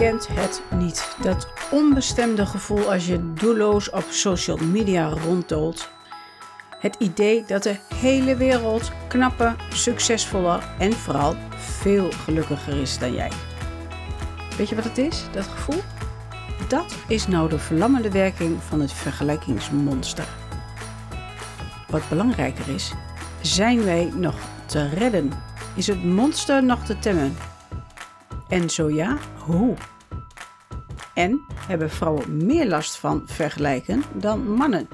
kent het niet. Dat onbestemde gevoel als je doelloos op social media ronddolt. Het idee dat de hele wereld knapper, succesvoller en vooral veel gelukkiger is dan jij. Weet je wat het is, dat gevoel? Dat is nou de verlammende werking van het vergelijkingsmonster. Wat belangrijker is, zijn wij nog te redden? Is het monster nog te temmen? En zo ja, hoe? En hebben vrouwen meer last van vergelijken dan mannen?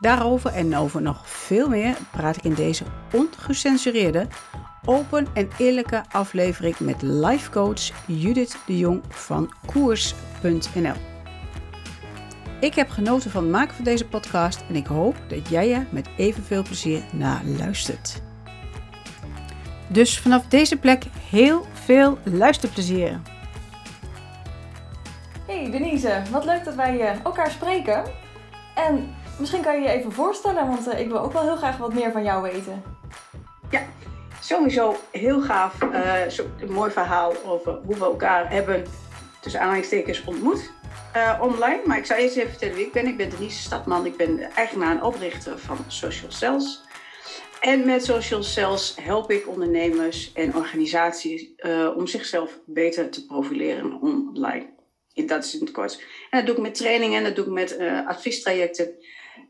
Daarover en over nog veel meer praat ik in deze ongecensureerde, open en eerlijke aflevering met life coach Judith de Jong van koers.nl. Ik heb genoten van het maken van deze podcast en ik hoop dat jij er met evenveel plezier naar luistert. Dus vanaf deze plek heel veel luisterplezier. Hey Denise, wat leuk dat wij uh, elkaar spreken. En misschien kan je je even voorstellen, want uh, ik wil ook wel heel graag wat meer van jou weten. Ja, sowieso heel gaaf. Zo, een mooi verhaal over hoe we elkaar hebben, tussen aanhalingstekens, ontmoet. online. Maar ik zal eerst even vertellen wie ik ben. Ik ben Denise Stadman. Ik ben eigenaar en oprichter van Social Cells. En met Social Cells help ik ondernemers en organisaties om zichzelf beter te profileren online. Dat is in het kort. En dat doe ik met trainingen, dat doe ik met uh, adviestrajecten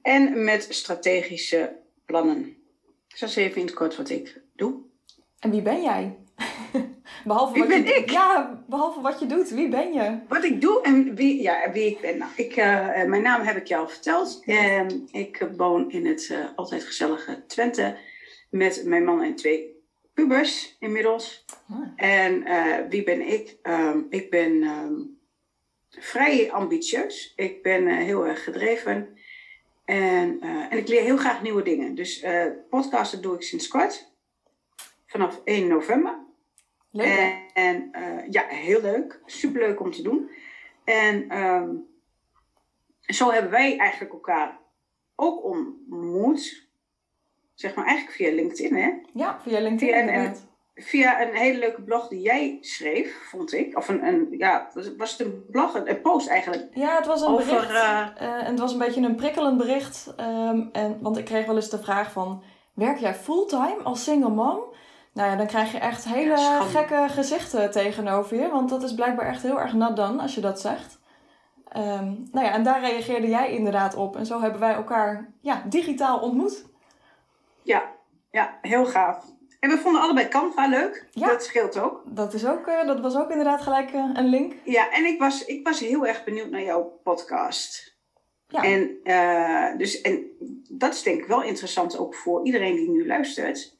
en met strategische plannen. Dus dat is even in het kort wat ik doe. En wie ben jij? behalve wie wat ben je, ik? Ja, behalve wat je doet. Wie ben je? Wat ik doe en wie, ja, wie ik ben. Nou, ik, uh, mijn naam heb ik al verteld. Uh, ik woon in het uh, altijd gezellige Twente met mijn man en twee pubers inmiddels. Ah. En wie ben ik? Um, ik ben um, vrij ambitieus. Ik ben heel erg gedreven. En, en ik leer heel graag nieuwe dingen. Dus podcasten doe ik sinds kort. Vanaf 1 november. Leuk. En, en ja, heel leuk. Superleuk om te doen. En um, zo hebben wij eigenlijk elkaar ook ontmoet. Zeg maar eigenlijk via LinkedIn, hè? Ja, via LinkedIn. Via via een hele leuke blog die jij schreef, vond ik. Of een, een ja, was het een blog, een, een post eigenlijk? Ja, het was een over, bericht. Uh, uh, en het was een beetje een prikkelend bericht. Um, en, want ik kreeg wel eens de vraag van, werk jij fulltime als single mom? Nou ja, dan krijg je echt hele ja, gekke gezichten tegenover je. Want dat is blijkbaar echt heel erg nat dan als je dat zegt. Um, nou ja, en daar reageerde jij inderdaad op. En zo hebben wij elkaar ja, digitaal ontmoet. Ja, ja, heel gaaf. En we vonden allebei Canva leuk. Ja, dat scheelt ook. Dat, is ook, uh, dat was ook inderdaad gelijk uh, een link. Ja, en ik was, ik was heel erg benieuwd naar jouw podcast. Ja. En, uh, dus, en dat is denk ik wel interessant ook voor iedereen die nu luistert.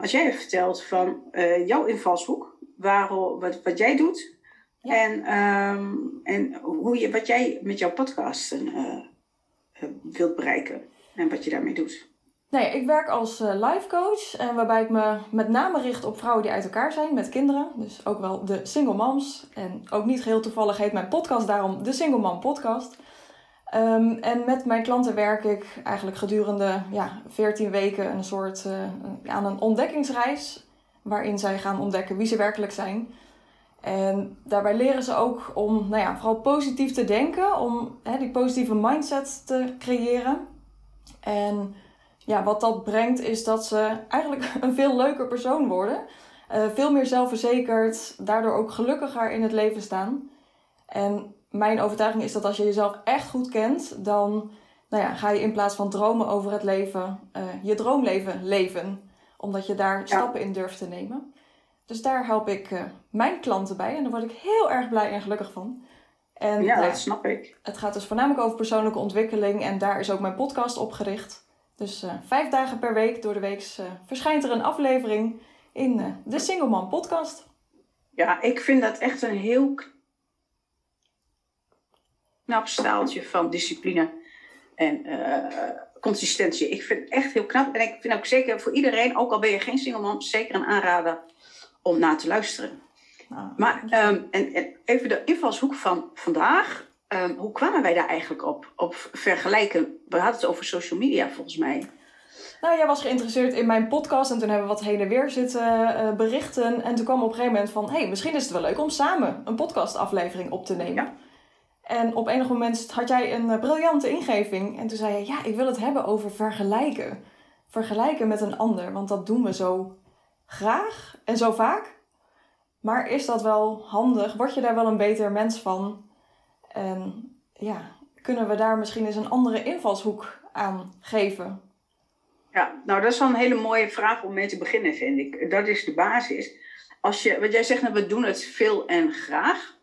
Als jij vertelt van jouw invalshoek, waarom, wat, wat jij doet ja. en, um, en hoe je, wat jij met jouw podcast wilt bereiken en wat je daarmee doet. Nee, ik werk als life coach en waarbij ik me met name richt op vrouwen die uit elkaar zijn met kinderen. Dus ook wel de single moms. En ook niet geheel toevallig heet mijn podcast daarom de Single Mom Podcast. Um, en met mijn klanten werk ik eigenlijk gedurende ja, 14 weken een soort uh, aan een ontdekkingsreis. Waarin zij gaan ontdekken wie ze werkelijk zijn. En daarbij leren ze ook om nou ja, vooral positief te denken, om hè, die positieve mindset te creëren. En ja, wat dat brengt is dat ze eigenlijk een veel leuker persoon worden. Uh, veel meer zelfverzekerd, daardoor ook gelukkiger in het leven staan. En mijn overtuiging is dat als je jezelf echt goed kent, dan nou ja, ga je in plaats van dromen over het leven, uh, je droomleven leven. Omdat je daar ja. stappen in durft te nemen. Dus daar help ik uh, mijn klanten bij en daar word ik heel erg blij en gelukkig van. En, ja, dat snap ik. Het gaat dus voornamelijk over persoonlijke ontwikkeling en daar is ook mijn podcast op gericht. Dus uh, vijf dagen per week door de week verschijnt er een aflevering in de Single Man podcast. Ja, ik vind dat echt een heel knap staaltje van discipline en consistentie. Ik vind het echt heel knap. En ik vind ook zeker voor iedereen, ook al ben je geen single mom, zeker een aanrader om naar te luisteren. Nou, maar um, en, en, even de invalshoek van vandaag. Um, hoe kwamen wij daar eigenlijk op? Op vergelijken. We hadden het over social media volgens mij. Nou, jij was geïnteresseerd in mijn podcast en toen hebben we wat heen en weer zitten uh, berichten. En toen kwam op een gegeven moment van, hé, hey, misschien is het wel leuk om samen een podcastaflevering op te nemen. Ja. En op enig moment had jij een uh, briljante ingeving. En toen zei je, ja, ik wil het hebben over vergelijken. Vergelijken met een ander, want dat doen we zo graag en zo vaak. Maar is dat wel handig? Word je daar wel een beter mens van? En ja, kunnen we daar misschien eens een andere invalshoek aan geven? Ja, nou dat is wel een hele mooie vraag om mee te beginnen, vind ik. Dat is de basis. Als je, wat jij zegt, nou, we doen het veel en graag.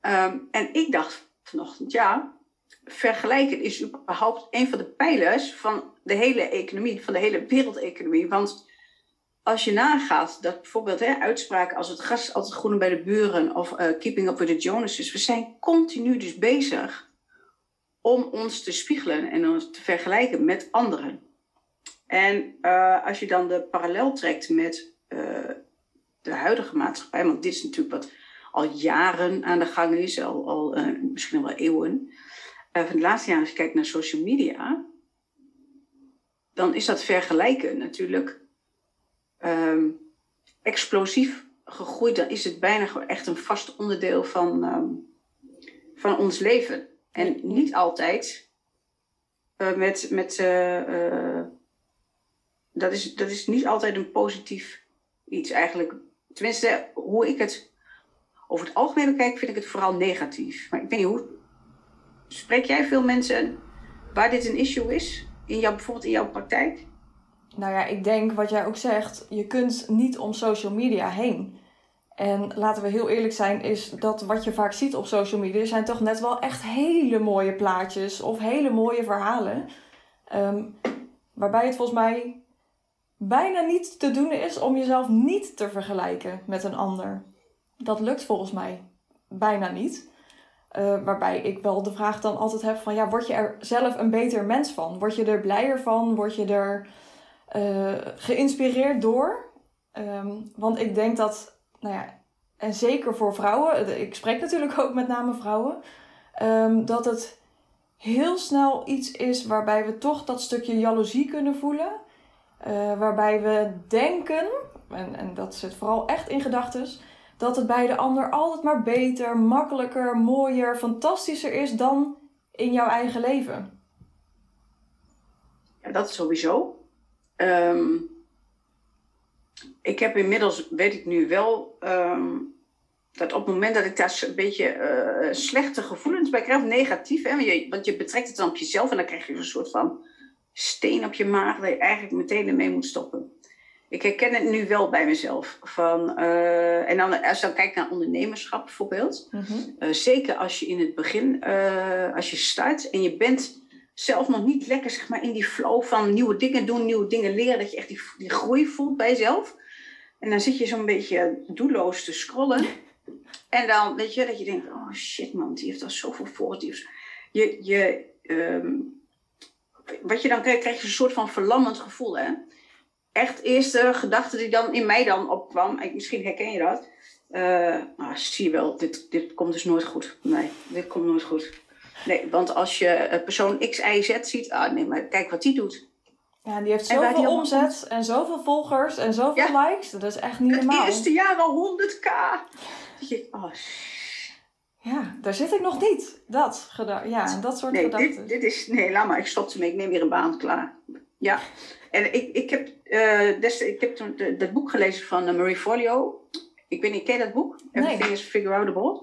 Ehm, en ik dacht vanochtend, ja, vergelijken is überhaupt een van de pijlers van de hele economie, van de hele wereldeconomie. Want als je nagaat dat bijvoorbeeld hè, uitspraken als het gas altijd groener bij de buren of uh, keeping up with the Joneses, we zijn continu dus bezig om ons te spiegelen en ons te vergelijken met anderen. En uh, als je dan de parallel trekt met uh, de huidige maatschappij, want dit is natuurlijk wat al jaren aan de gang is, al, al misschien wel eeuwen. van de laatste jaren, als je kijkt naar social media, dan is dat vergelijken natuurlijk um, explosief gegroeid. Dan is het bijna echt een vast onderdeel van, um, van ons leven. En niet altijd met. met dat, is, dat is niet altijd een positief iets eigenlijk. Tenminste, hoe ik het over het algemeen bekijk, vind ik het vooral negatief. Maar ik weet niet hoe. Spreek jij veel mensen waar dit een issue is? In jouw, bijvoorbeeld in jouw praktijk? Nou ja, ik denk wat jij ook zegt, je kunt niet om social media heen. En laten we heel eerlijk zijn, is dat wat je vaak ziet op social media zijn toch net wel echt hele mooie plaatjes of hele mooie verhalen. Um, waarbij het volgens mij bijna niet te doen is om jezelf niet te vergelijken met een ander. Dat lukt volgens mij bijna niet. Uh, waarbij ik wel de vraag dan altijd heb van ja, word je er zelf een beter mens van? Word je er blijer van? Word je er uh, geïnspireerd door? Um, want ik denk dat, nou ja, en zeker voor vrouwen, ik spreek natuurlijk ook met name vrouwen, um, dat het heel snel iets is waarbij we toch dat stukje jaloezie kunnen voelen. Uh, waarbij we denken, en, en dat zit vooral echt in gedachten, dat het bij de ander altijd maar beter, makkelijker, mooier, fantastischer is dan in jouw eigen leven. Ja, dat sowieso. Um, ik heb inmiddels, weet ik nu wel, um, dat op het moment dat ik daar een beetje uh, slechte gevoelens bij krijg, negatief, hè, want, je, want je betrekt het dan op jezelf en dan krijg je een soort van steen op je maag waar je eigenlijk meteen ermee moet stoppen. Ik herken het nu wel bij mezelf. Van, uh, en dan, als je dan kijkt naar ondernemerschap bijvoorbeeld. Mm -hmm. uh, zeker als je in het begin, als je start en je bent zelf nog niet lekker zeg maar, in die flow van nieuwe dingen doen, nieuwe dingen leren. Dat je echt die, die groei voelt bij jezelf. En dan zit je zo'n beetje doelloos te scrollen. En dan weet je dat je denkt, oh shit man, die heeft al zoveel positiefs. Je, je, um, wat je dan krijgt, krijg je een soort van verlammend gevoel. Hè? Echt eerste gedachte die dan in mij dan opkwam, misschien herken je dat. Uh, ah, zie je wel, dit, dit komt dus nooit goed. Nee, dit komt nooit goed. Nee, want als je persoon X, Y, Z ziet, ah nee, maar kijk wat die doet. Ja, die heeft zoveel die omzet en zoveel volgers en zoveel ja. likes. Dat is echt niet het normaal. Het eerste jaar al 100k. Je, oh, ja, daar zit ik nog niet. Dat, ja, dat soort nee, gedachten. Dit, dit is, nee, laat maar, ik stop ermee. Ik neem weer een baan, klaar. Ja, en ik, ik heb, uh, des, ik heb toen dat boek gelezen van uh, Marie Forleo. Ik weet niet, ken je dat boek? Nee. Everything is figure outable.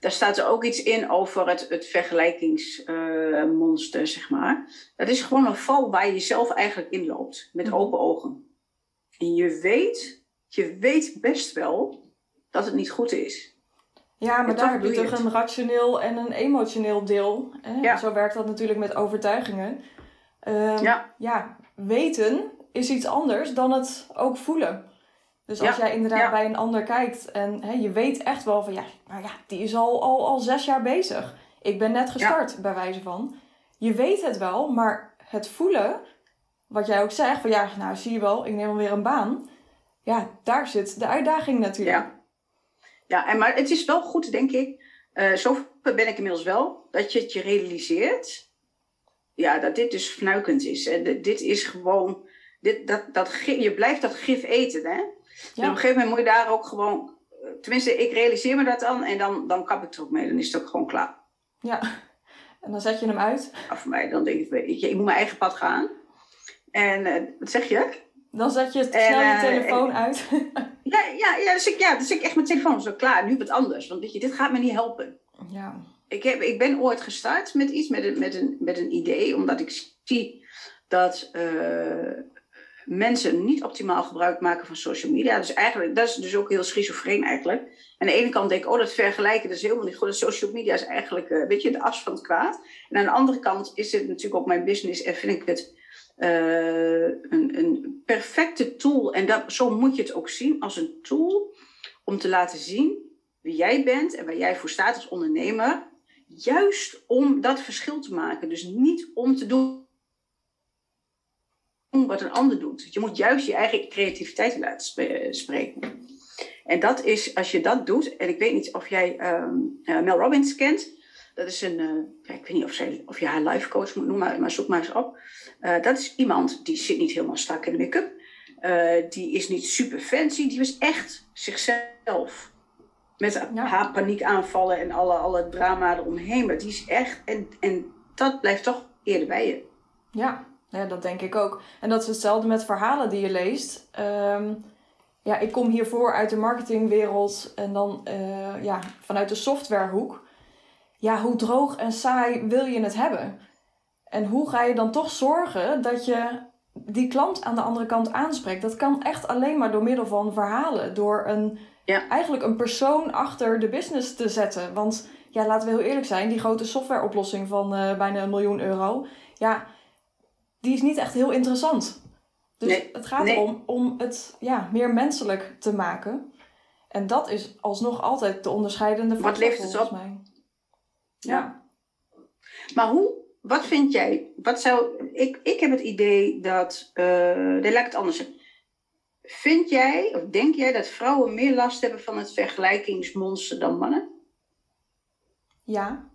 Daar staat er ook iets in over het, het vergelijkingsmonster, uh, zeg maar. Dat is gewoon een val waar je zelf eigenlijk in loopt, met open ogen. En je weet, je weet best wel dat het niet goed is. Ja, maar daar heb je toch een rationeel en een emotioneel deel. Hè? Ja. Zo werkt dat natuurlijk met overtuigingen. Uh, ja. ja, weten is iets anders dan het ook voelen. Dus als ja. jij inderdaad ja. bij een ander kijkt en hè, je weet echt wel van ja, maar ja, die is al, al, al zes jaar bezig. Ik ben net gestart, bij wijze van. Je weet het wel, maar het voelen, wat jij ook zegt, van ja, nou zie je wel, ik neem alweer een baan. Ja, daar zit de uitdaging natuurlijk. Ja, ja en maar het is wel goed, denk ik. Uh, zo ben ik inmiddels wel, dat je het je realiseert. Ja, dat dit dus fnuikend is. En dit is gewoon dit, dat, dat, je blijft dat gif eten. Hè? Op een gegeven moment moet je daar ook gewoon, tenminste, ik realiseer me dat dan en dan, dan kap ik er ook mee. Dan is het ook gewoon klaar. Ja, en dan zet je hem uit. Voor mij, dan denk ik, weet je, ik moet mijn eigen pad gaan. En uh, wat zeg je? Dan zet je snel je uh, telefoon uit. ja, ja, ja, dus ik, ja, dus ik echt mijn telefoon zo klaar. Nu wat anders. Want weet je, dit gaat me niet helpen. Ja. Ik, heb, ik ben ooit gestart met iets, met een, met een, met een idee. Omdat ik zie dat uh, mensen niet optimaal gebruik maken van social media. Dus eigenlijk, dat is dus ook heel schizofreen eigenlijk. Aan de ene kant denk ik, oh, dat vergelijken, dat is helemaal niet goed. Social media is eigenlijk, uh, weet je, de as van het kwaad. En aan de andere kant is het natuurlijk ook mijn business en vind ik het uh, een, een perfecte tool. En dat, zo moet je het ook zien, als een tool om te laten zien wie jij bent en waar jij voor staat als ondernemer. Juist om dat verschil te maken. Dus niet om te doen wat een ander doet. Je moet juist je eigen creativiteit laten spreken. En dat is, als je dat doet, en ik weet niet of jij um, uh, Mel Robbins kent. Dat is een, uh, ja, ik weet niet of, zij, of je haar life coach moet noemen, maar zoek maar eens op. Uh, dat is iemand die zit niet helemaal strak in de make-up. die is niet super fancy, die was echt zichzelf. Met ja. haar paniekaanvallen en alle, alle drama eromheen. Maar die is echt, en, en dat blijft toch eerder bij je. Ja, ja, dat denk ik ook. En dat is hetzelfde met verhalen die je leest. Um, ja, ik kom hiervoor uit de marketingwereld en dan uh, ja, vanuit de softwarehoek. Ja, hoe droog en saai wil je het hebben? En hoe ga je dan toch zorgen dat je die klant aan de andere kant aanspreekt? Dat kan echt alleen maar door middel van verhalen. Door een, ja. eigenlijk een persoon achter de business te zetten. Want ja, laten we heel eerlijk zijn, die grote softwareoplossing van uh, bijna een miljoen euro. Ja, die is niet echt heel interessant. Dus het gaat erom om het ja, meer menselijk te maken. En dat is alsnog altijd de onderscheidende factor Wat leeft het op? Mij. Ja. Maar hoe, wat vind jij, wat zou, ik, ik heb het idee dat, uh, laat ik het anders zeggen. Vind jij, of denk jij dat vrouwen meer last hebben van het vergelijkingsmonster dan mannen? Ja.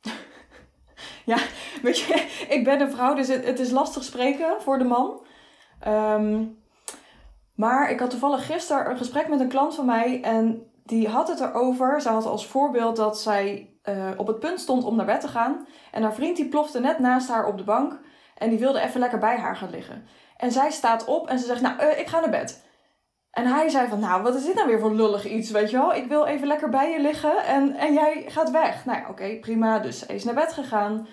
ja, weet je, ik ben een vrouw, dus het, het is lastig spreken voor de man. Um, maar ik had toevallig gisteren een gesprek met een klant van mij en die had het erover. Ze had als voorbeeld dat zij uh, op het punt stond om naar bed te gaan. En haar vriend die plofte net naast haar op de bank en die wilde even lekker bij haar gaan liggen. En zij staat op en ze zegt, nou, uh, ik ga naar bed. En hij zei van, nou, wat is dit nou weer voor lullig iets, weet je wel? Ik wil even lekker bij je liggen en, en jij gaat weg. Nou ja, oké, prima. Dus hij is naar bed gegaan.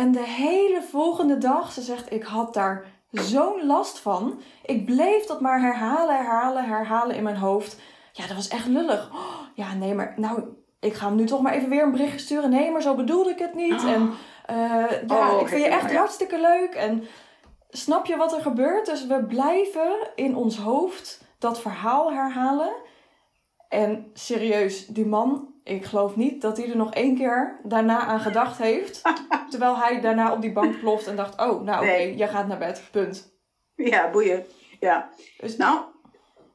En de hele volgende dag, ze zegt, ik had daar zo'n last van. Ik bleef dat maar herhalen, herhalen, herhalen in mijn hoofd. Ja, dat was echt lullig. Oh, ja, nee, maar nou, ik ga hem nu toch maar even weer een bericht sturen. Nee, maar zo bedoelde ik het niet. En uh, ja, oh, ik vind je echt hartstikke leuk. En snap je wat er gebeurt? Dus we blijven in ons hoofd dat verhaal herhalen. En serieus, die man ik geloof niet dat hij er nog één keer daarna aan gedacht heeft. terwijl hij daarna op die bank ploft en dacht: Oh, nou oké, jij gaat naar bed. Punt. Ja, boeien. Ja. Dus, nou,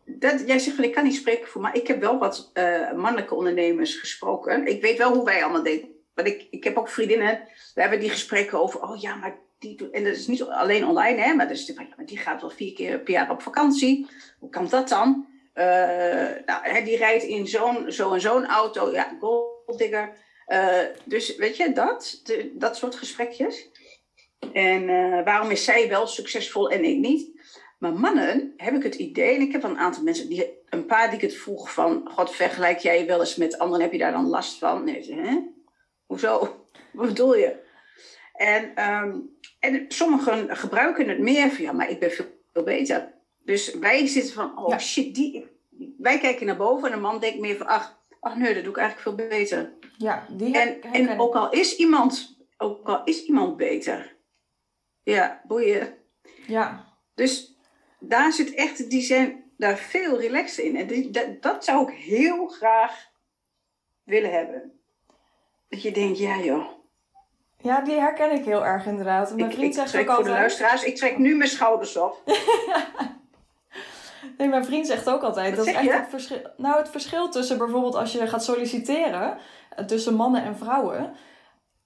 dat, jij zegt van ik kan niet spreken voor, maar ik heb wel wat uh, mannelijke ondernemers gesproken. Ik weet wel hoe wij allemaal denken. Want ik, ik heb ook vriendinnen, we hebben die gesprekken over: Oh ja, maar die En dat is niet alleen online, hè, maar, dus, ja, maar die gaat wel vier keer per jaar op vakantie. Hoe kan dat dan? Uh, nou, die rijdt in zo'n zo en zo'n auto, ja, golddigger. Uh, dus weet je, dat, de, dat soort gesprekjes. En uh, waarom is zij wel succesvol en ik niet? Maar mannen heb ik het idee, en ik heb een aantal mensen, die, een paar die ik het vroeg van, god, vergelijk jij je wel eens met anderen, heb je daar dan last van? Nee, hè? Hoezo? Wat bedoel je? En, um, en sommigen gebruiken het meer van, ja, maar ik ben veel beter. Dus wij zitten van, oh shit, die, wij kijken naar boven en een man denkt meer van, ach, ach nee, dat doe ik eigenlijk veel beter. Ja, die en, en ook al is iemand, ook al is iemand beter, ja, boeien. Ja. Dus daar zit echt, die zijn daar veel relaxed in. En die, dat, dat zou ik heel graag willen hebben. Dat je denkt, ja joh. Ja, die herken ik heel erg inderdaad. Mijn vriend zegt ook altijd... voor de luisteraars, ik trek nu mijn schouders op. Nee, mijn vriend zegt ook altijd. dat is echt het verschil. Nou, het verschil tussen bijvoorbeeld als je gaat solliciteren, eh, tussen mannen en vrouwen.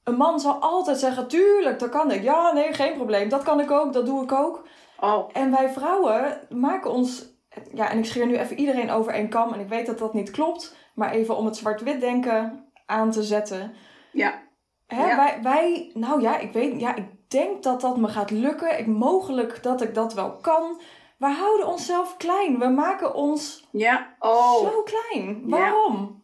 Een man zal altijd zeggen, tuurlijk, dat kan ik. Ja, nee, geen probleem. Dat kan ik ook, dat doe ik ook. Oh, En wij vrouwen maken ons... Ja, en ik scheer nu even iedereen over één kam. En ik weet dat dat niet klopt. Maar even om het zwart-wit denken aan te zetten. ja. Hè, Ja. wij, wij, nou ja, ik weet, ja, ik denk dat dat me gaat lukken. Ik, mogelijk dat ik dat wel kan. We houden onszelf klein. We maken ons Ja, oh. zo klein. Waarom?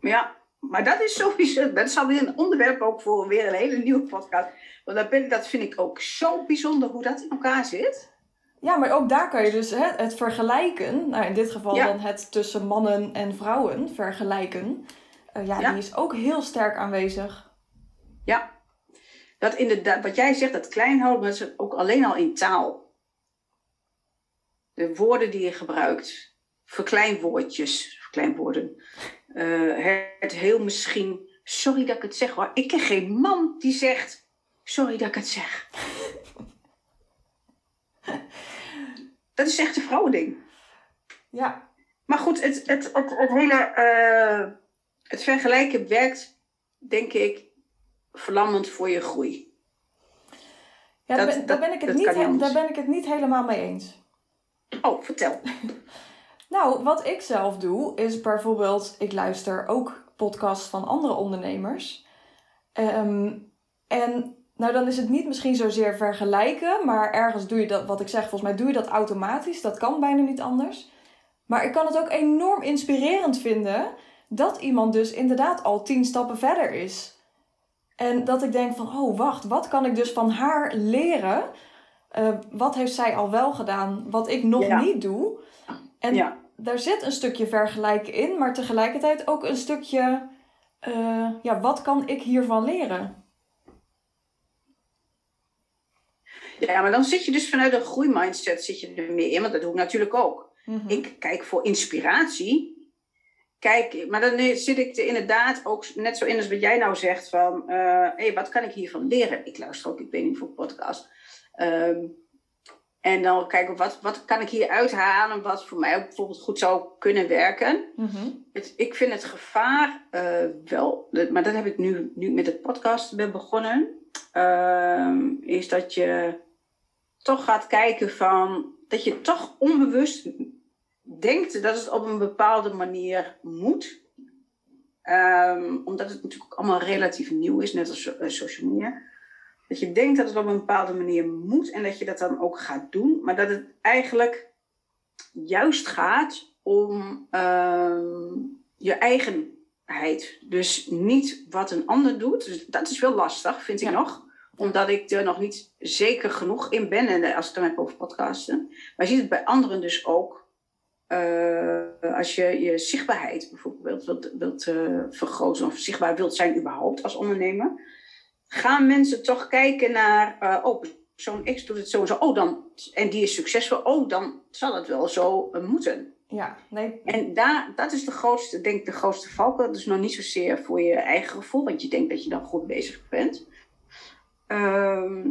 Ja, maar dat is sowieso, dat is alweer een onderwerp ook voor weer een hele nieuwe podcast. Want dat, ben, dat vind ik ook zo bijzonder hoe dat in elkaar zit. Ja, maar ook daar kan je dus hè, het vergelijken. Nou, in dit geval Ja. dan het tussen mannen en vrouwen vergelijken. Eh, ja, Ja. die is ook heel sterk aanwezig. Ja, dat inderdaad, wat jij zegt, dat klein houden, maar dat is ook alleen al in taal. De woorden die je gebruikt, verkleinwoordjes, verkleinwoorden. Eh, het heel misschien, sorry dat ik het zeg hoor, ik ken geen man die zegt, sorry dat ik het zeg. dat is echt een vrouwending. Ja, Maar goed, het, het, het, het hele eh, het vergelijken werkt, denk ik, verlammend voor je groei. ja daar, ben, daar, dat- ben ik het niet, daar ben ik het niet helemaal mee eens. Oh, vertel. Nou, wat ik zelf doe, is bijvoorbeeld, ik luister ook podcasts van andere ondernemers. Ehm, en nou, dan is het niet misschien zozeer vergelijken, maar ergens doe je dat, wat ik zeg, volgens mij doe je dat automatisch. Dat kan bijna niet anders. Maar ik kan het ook enorm inspirerend vinden dat iemand dus inderdaad al tien stappen verder is. En dat ik denk van, oh wacht, wat kan ik dus van haar leren? Eh, wat heeft zij al wel gedaan, wat ik nog Ja. niet doe? En Ja. daar zit een stukje vergelijken in, maar tegelijkertijd ook een stukje, eh, ja, wat kan ik hiervan leren? Ja, maar dan zit je dus vanuit een groeimindset zit je er meer in, want dat doe ik natuurlijk ook. Mhm. Ik kijk voor inspiratie. Kijk, maar dan zit ik er inderdaad ook net zo in als wat jij nou zegt van, eh hey, wat kan ik hiervan leren? Ik luister ook, ik weet niet voor podcast. Ehm, en dan kijken wat, wat kan ik hier uithalen, wat voor mij ook bijvoorbeeld goed zou kunnen werken. Mhm. Het, ik vind het gevaar eh, wel, maar dat heb ik nu, nu met het podcast ben begonnen, ehm, is dat je toch gaat kijken van, dat je toch onbewust denkt dat het op een bepaalde manier moet. Ehm, omdat het natuurlijk allemaal relatief nieuw is, net als eh, social media. Dat je denkt dat het op een bepaalde manier moet en dat je dat dan ook gaat doen. Maar dat het eigenlijk juist gaat om ehm, je eigenheid. Dus niet wat een ander doet. Dus dat is wel lastig, vind ik Ja. nog. Omdat ik er nog niet zeker genoeg in ben. En als ik dan heb over podcasten. Maar je ziet het bij anderen dus ook. eh, als je je zichtbaarheid bijvoorbeeld wilt, wilt eh, vergroten. Of zichtbaar wilt zijn überhaupt als ondernemer. Gaan mensen toch kijken naar... eh oh, persoon X doet het zo en zo. Oh, dan, en die is succesvol. Oh, dan zal het wel zo eh, moeten. Ja, nee, En daar, dat is de grootste, denk ik, de grootste valkuil. Dus nog niet zozeer voor je eigen gevoel, want je denkt dat je dan goed bezig bent. Ehm,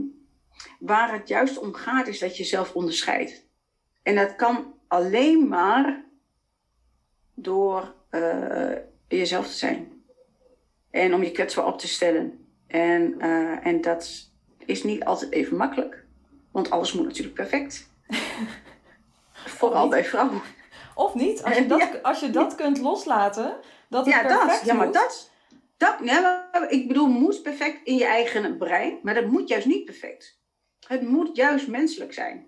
waar het juist om gaat, is dat je jezelf onderscheidt. En dat kan alleen maar door eh, jezelf te zijn. En om je kwetsbaar op te stellen. En, eh, en dat is niet altijd even makkelijk. Want alles moet natuurlijk perfect. Vooral bij vrouwen. of niet. Als je dat, Ja. als je dat kunt loslaten, dat het Ja, perfect dat. Ja, maar moet. dat. dat ja, maar ik bedoel, moet perfect in je eigen brein. Maar dat moet juist niet perfect. Het moet juist menselijk zijn.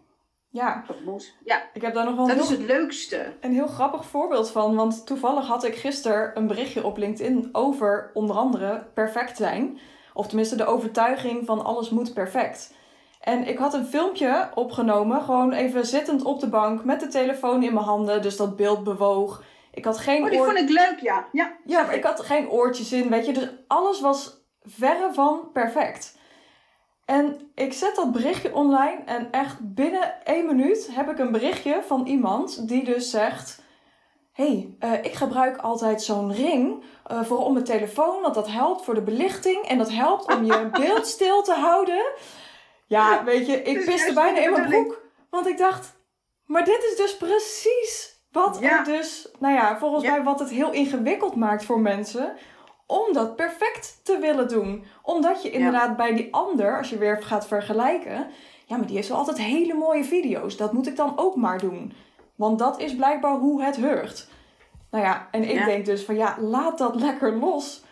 Ja, Dat moet. Ja, ik heb daar nog wel dat is het leukste. een heel grappig voorbeeld van. Want toevallig had ik gisteren een berichtje op LinkedIn over onder andere perfect zijn. Of tenminste de overtuiging van alles moet perfect. En ik had een filmpje opgenomen, gewoon even zittend op de bank met de telefoon in mijn handen. Dus dat beeld bewoog. Ik had geen Oh, die vond ik leuk, ja. Ja, Ja, maar ik had geen oortjes in, weet je. Dus alles was verre van perfect. En ik zet dat berichtje online en echt binnen één minuut heb ik een berichtje van iemand die dus zegt... hey, eh, ik gebruik altijd zo'n ring eh, voor om mijn telefoon, want dat helpt voor de belichting en dat helpt om je beeld stil te houden. Ja, weet je, ik Dus piste bijna in mijn broek. Want ik dacht, maar dit is dus precies wat Ja. er dus, nou ja, volgens Ja. mij wat het heel ingewikkeld maakt voor mensen om dat perfect te willen doen. Omdat je inderdaad bij die ander, als je weer gaat vergelijken, ja, maar die heeft wel altijd hele mooie video's. Dat moet ik dan ook maar doen. Want dat is blijkbaar hoe het heurt. Nou ja, en ik Ja. denk dus van ja, laat dat lekker los.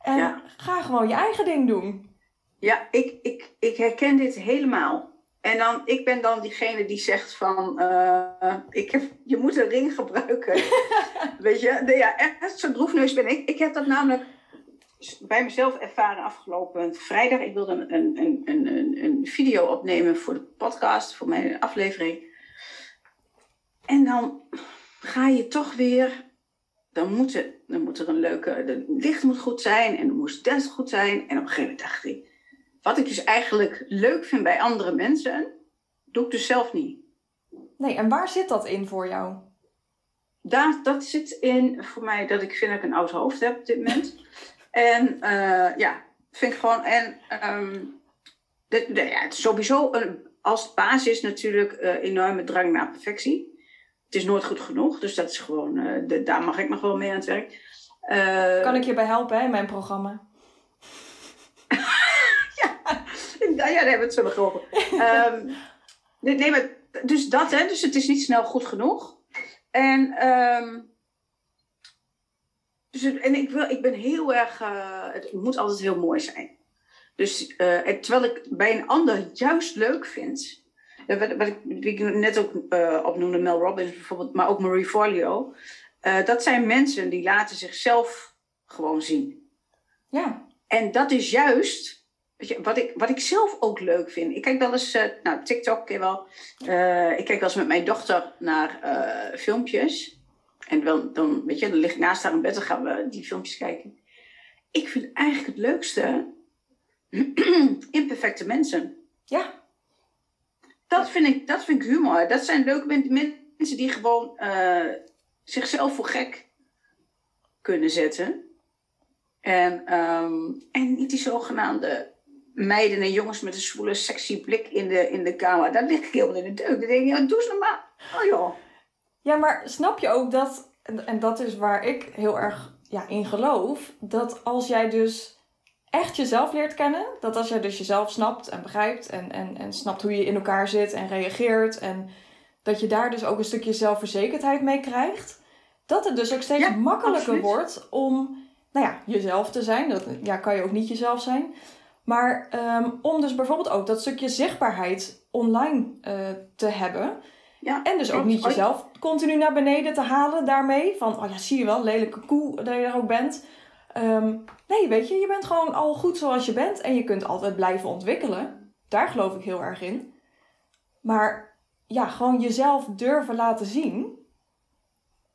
En Ja. ga gewoon je eigen ding doen. Ja, ik, ik, ik herken dit helemaal. En dan, ik ben dan diegene die zegt van, eh, ik heb, je moet een ring gebruiken. Weet je, ja, echt zo'n droefneus ben ik. Ik heb dat namelijk bij mezelf ervaren afgelopen vrijdag. Ik wilde een, een, een, een- een video opnemen voor de podcast, voor mijn aflevering. En dan ga je toch weer, dan moet, er, dan moet er een leuke, het licht moet goed zijn en dan moest goed zijn. En op een gegeven moment dacht ik, wat ik dus eigenlijk leuk vind bij andere mensen, doe ik dus zelf niet. Nee, en waar zit dat in voor jou? Daar, dat zit in voor mij dat ik vind dat ik een oud hoofd heb op dit moment. en eh, ja, vind ik gewoon. En ehm, dit, ja, het is sowieso een, als basis natuurlijk eh, enorme drang naar perfectie. Het is nooit goed genoeg, dus dat is gewoon, eh, de, daar mag ik nog wel mee aan het werk. Eh, Kan ik je bij helpen hè, in mijn programma? Nou ja, daar hebben we het zo nog over. Ehm, nee, nee, maar dus dat, hè. Dus het is niet snel goed genoeg. En, ehm, dus, en ik, wil, ik ben heel erg... eh, het moet altijd heel mooi zijn. Dus terwijl ik bij een ander juist leuk vind... Wat, wat ik, wie ik net ook eh, opnoemde, Mel Robbins bijvoorbeeld, maar ook Marie Forleo. eh, dat zijn mensen die laten zichzelf gewoon zien. Ja, En dat is juist je, wat, ik, wat ik zelf ook leuk vind. Ik kijk wel eens, eh, nou, TikTok ken wel. Ik kijk wel eens met mijn dochter naar filmpjes. En wel, dan, weet je, dan lig ik naast haar in bed en gaan we die filmpjes kijken. Ik vind eigenlijk het leukste imperfecte mensen. ja, Dat vind ik, dat vind ik humor. Dat zijn leuke men- mensen die gewoon eh, zichzelf voor gek kunnen zetten. En, ehm, en niet die zogenaamde meiden en jongens met een zwoele, sexy blik in de, in de kamer. Daar lig ik helemaal in de deuk. Dan denk ik, ja, doe eens normaal. Oh joh. Ja, maar snap je ook dat, en dat is waar ik heel erg ja, in geloof, dat als jij dus echt jezelf leert kennen, dat als jij dus jezelf snapt en begrijpt en, en, en snapt hoe je in elkaar zit en reageert en dat je daar dus ook een stukje zelfverzekerdheid mee krijgt, dat het dus ook steeds Ja, makkelijker absoluut. wordt om, nou ja, jezelf te zijn. Dat ja, kan je ook niet jezelf zijn. Maar ehm, om dus bijvoorbeeld ook dat stukje zichtbaarheid online eh, te hebben. Ja, En dus ook niet jezelf continu naar beneden te halen daarmee. Van, oh ja, zie je wel, lelijke koe dat je er ook bent. Ehm, nee, weet je, je bent gewoon al goed zoals je bent. En je kunt altijd blijven ontwikkelen. Daar geloof ik heel erg in. Maar ja, gewoon jezelf durven laten zien.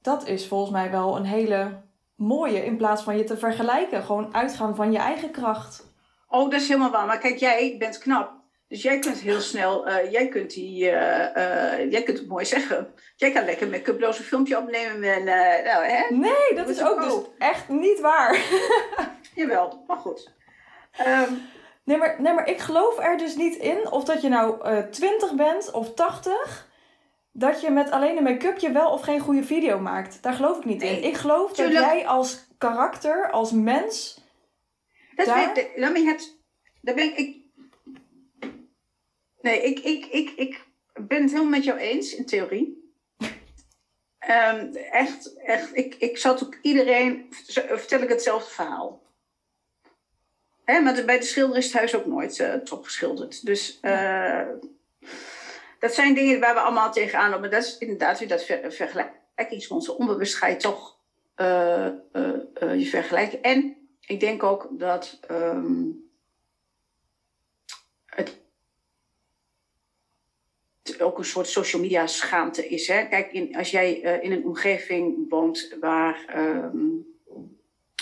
Dat is volgens mij wel een hele mooie. In plaats van je te vergelijken. Gewoon uitgaan van je eigen kracht. Oh, dat is helemaal waar. Maar kijk, jij bent knap. Dus jij kunt heel snel, eh, jij kunt die, eh, eh, jij kunt het mooi zeggen. Jij kan lekker met cuploos een filmpje opnemen. En, nou, hè? Nee, dat is ik ook dus echt niet waar. Jawel, maar goed. Ehm, Nee maar, nee, maar ik geloof er dus niet in of dat je nou eh 20 bent of 80, dat je met alleen een make-upje wel of geen goede video maakt. Daar geloof ik niet Nee, in. Ik geloof dat jij als karakter, als mens. dat Daar? weet ik. Ben het, daar ben ik, ik. Nee, ik, ik, ik, ik ben het helemaal met jou eens in theorie. Ehm, echt, echt. Ik, ik zat ook iedereen, vertel ik hetzelfde verhaal. Hè, maar bij de schilder is het huis ook nooit eh, top geschilderd. Dus eh, dat zijn dingen waar we allemaal tegenaan lopen. Dat is inderdaad weer dat ver, vergelijkingsmonster. Onbewust ga je toch eh, je vergelijken. En ik denk ook dat ehm, het ook een soort social media schaamte is. Hè? Kijk, in, als jij eh, in een omgeving woont waar ehm,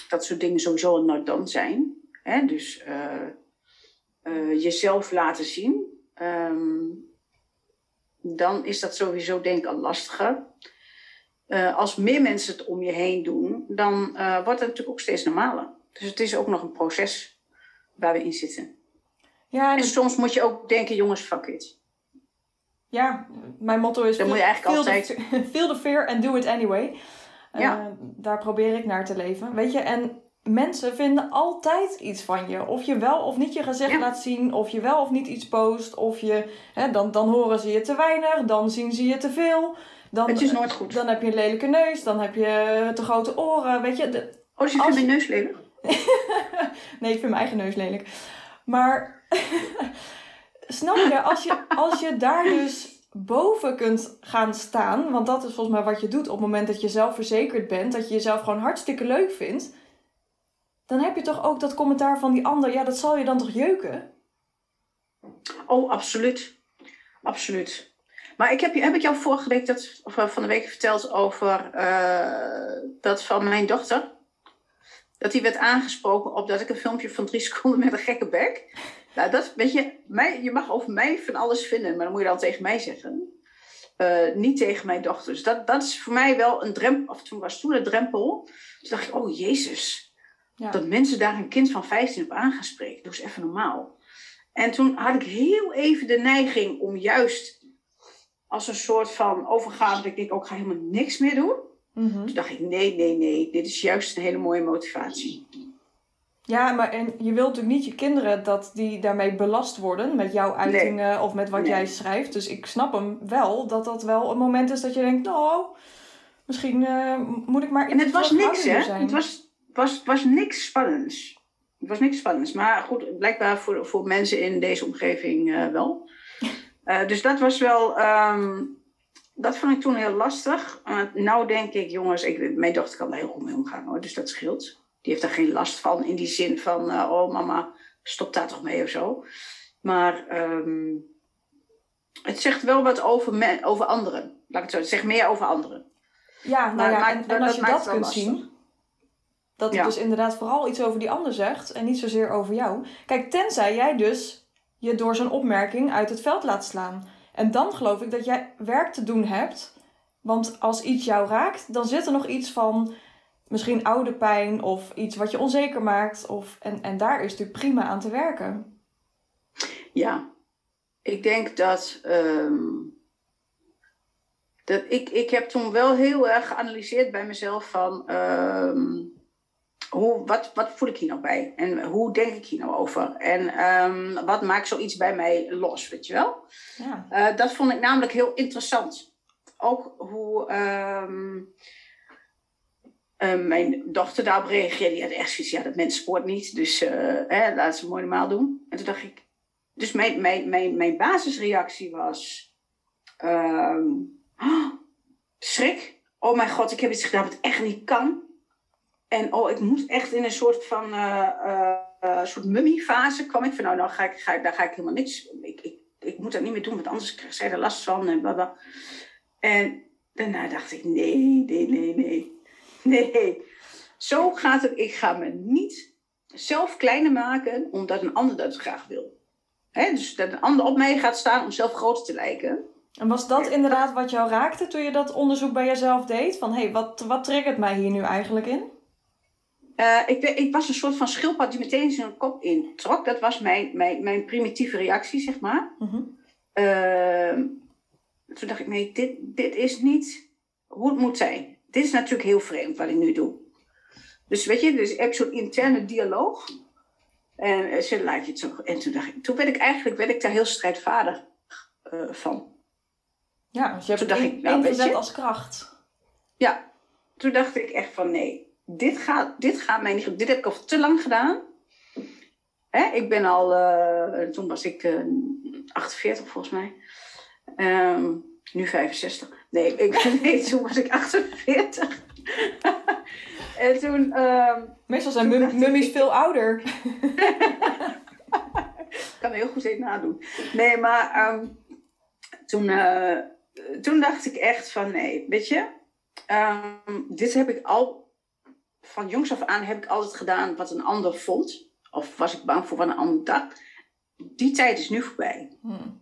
dat soort dingen sowieso een not done zijn. Hè? Dus eh, eh, jezelf laten zien. ehm, dan is dat sowieso denk ik al lastiger. Als meer mensen het om je heen doen, dan wordt het natuurlijk ook steeds normaler. Dus het is ook nog een proces waar we in zitten. Ja, en En soms moet je ook denken, jongens, fuck it. Ja mijn motto is: Dat moet je eigenlijk feel, altijd- the, feel the fear and do it anyway. Ja. Eh, daar probeer ik naar te leven. Weet je, en mensen vinden altijd iets van je. Of je wel of niet je gezicht Ja. laat zien, of je wel of niet iets post, of je, hè, dan, dan horen ze je te weinig, dan zien ze je te veel. Dan, Het is nooit goed. dan heb je een lelijke neus, dan heb je te grote oren, weet je. De- Oh, dus je vindt mijn neus lelijk? nee, ik vind mijn eigen neus lelijk. Maar snap je, als je, als je daar dus boven kunt gaan staan, want dat is volgens mij wat je doet op het moment dat je zelfverzekerd bent, dat je jezelf gewoon hartstikke leuk vindt, dan heb je toch ook dat commentaar van die ander, ja, dat zal je dan toch jeuken? Oh, absoluut. Absoluut. Maar ik heb, heb ik jou vorige week, dat, of eh, van de week verteld over eh, dat van mijn dochter. Dat die werd aangesproken op dat ik een filmpje van drie seconden met een gekke bek. Nou, dat, weet je, mij, je mag over mij van alles vinden, maar dan moet je dan tegen mij zeggen. Eh, niet tegen mijn dochter. Dus dat, dat is voor mij wel een drempel, of toen was toen een drempel. Toen dacht ik, oh jezus, Ja. dat mensen daar een kind van 15 op aan gaan spreken. Doe eens even normaal. En toen had ik heel even de neiging om juist als een soort van overgave, dat ik denk, ook ik ga helemaal niks meer doen. Mhm. Toen dacht ik, nee, nee, nee, dit is juist een hele mooie motivatie. Ja, maar en je wilt natuurlijk niet je kinderen dat die daarmee belast worden met jouw uitingen of met wat Nee. jij schrijft. Dus ik snap hem wel dat dat wel een moment is dat je denkt, nou, misschien eh, moet ik maar En het was niks, hè? zijn. Het was, was, was niks spannends. Het was niks spannends. Maar goed, blijkbaar voor, voor mensen in deze omgeving eh, wel. Eh, dus dat was wel... ehm, dat vond ik toen heel lastig. Nou denk ik, jongens, ik, mijn dochter kan daar heel goed mee omgaan hoor. Dus dat scheelt. Die heeft daar geen last van in die zin van... eh, oh mama, stop daar toch mee of zo. Maar ehm, het zegt wel wat over, me- over anderen. Laat ik het zo Het zegt meer over anderen. Ja, nou Maar ja, en, dat- als je dat kunt lastig. zien, dat het Ja. dus inderdaad vooral iets over die ander zegt en niet zozeer over jou. Kijk, tenzij jij dus je door zo'n opmerking uit het veld laat slaan. En dan geloof ik dat jij werk te doen hebt. Want als iets jou raakt, dan zit er nog iets van misschien oude pijn of iets wat je onzeker maakt. Of, en, en daar is natuurlijk prima aan te werken. Ja, ik denk dat. ehm, dat ik, ik heb toen wel heel erg geanalyseerd bij mezelf van. ehm, hoe, wat, wat voel ik hier nou bij? En hoe denk ik hier nou over? En ehm, wat maakt zoiets bij mij los, weet je wel? Ja. Eh, dat vond ik namelijk heel interessant. Ook hoe ehm, eh, mijn dochter daarop reageerde. Die had echt zoiets, ja, dat mens spoort niet. Dus eh, hè, laat ze mooi normaal doen. En toen dacht ik... Dus mijn, mijn, mijn, basisreactie was... ehm, "Oh, schrik. Oh mijn god, ik heb iets gedaan wat echt niet kan. En oh, ik moet echt in een soort van... eh, eh, soort mummiefase kwam ik van... Nou, nou ga ik, ga, ik- daar ga ik helemaal niks... Ik, ik, ik moet dat niet meer doen, want anders krijgt zij er last van en blablabla. En daarna dacht ik, nee, nee, nee, nee. Nee, zo gaat het. Ik ga me niet zelf kleiner maken omdat een ander dat graag wil. Hè, dus dat een ander op mij gaat staan om zelf groter te lijken. En was dat inderdaad wat jou raakte toen je dat onderzoek bij jezelf deed? Van hé, hey, wat, wat triggert mij hier nu eigenlijk in? Eh, ik, ik was een soort van schildpad die meteen zijn kop introk. Dat was mijn, mijn, mijn primitieve reactie, zeg maar. Mhm. Ehm, toen dacht ik, nee, dit, dit is niet hoe het moet zijn. Dit is natuurlijk heel vreemd wat ik nu doe. Dus weet je, dus ik heb zo'n interne dialoog. En eh, ze laat je het zo. En toen dacht ik, toen werd ik eigenlijk werd ik daar heel strijdvaardig eh, van. Ja, dus je hebt Toen het dacht in- ik, nou, ingezet je- als kracht. Ja, toen dacht ik echt van nee, dit gaat, dit gaat mij niet. Dit heb ik al te lang gedaan. Hè, ik ben al, eh, toen was ik eh, 48 volgens mij. Ehm, nu 65. Nee, ik, nee, toen was ik 48. en toen, ehm, Meestal zijn Toen ik- mummies veel ouder. ik kan heel goed even nadoen. Nee, maar ehm, toen, eh, toen dacht ik echt van nee, weet je, ehm, dit heb ik al, van jongs af aan heb ik altijd gedaan wat een ander vond. Of was ik bang voor wat een ander dacht. Die tijd is nu voorbij. Hmm.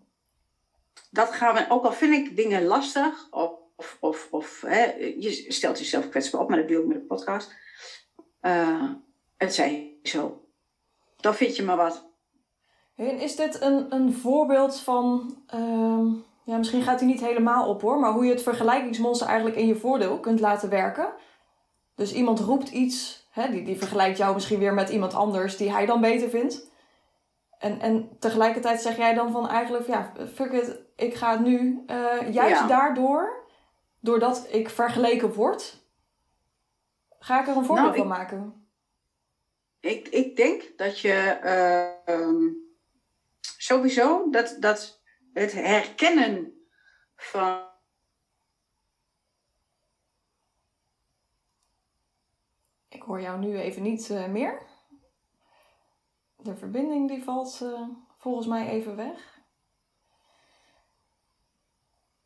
Dat gaan we, ook al vind ik dingen lastig, of, of, of, of hè, je stelt jezelf kwetsbaar op, maar dat doe ik met de podcast. Eh, het zij zo. Dan vind je maar wat. En is dit een, een voorbeeld van, ehm, ja, misschien gaat hij niet helemaal op hoor, maar hoe je het vergelijkingsmonster eigenlijk in je voordeel kunt laten werken? Dus iemand roept iets Hè, die, die vergelijkt jou misschien weer met iemand anders die hij dan beter vindt. En, en tegelijkertijd zeg jij dan van eigenlijk, ja, fuck ik ga nu eh, juist Ja. daardoor, doordat ik vergeleken word, ga ik er een voordeel Nou, van ik- maken. Ik, ik denk dat je eh, ehm, sowieso dat, dat het herkennen van. Ik hoor jou nu even niet eh, meer. De verbinding die valt eh, volgens mij even weg.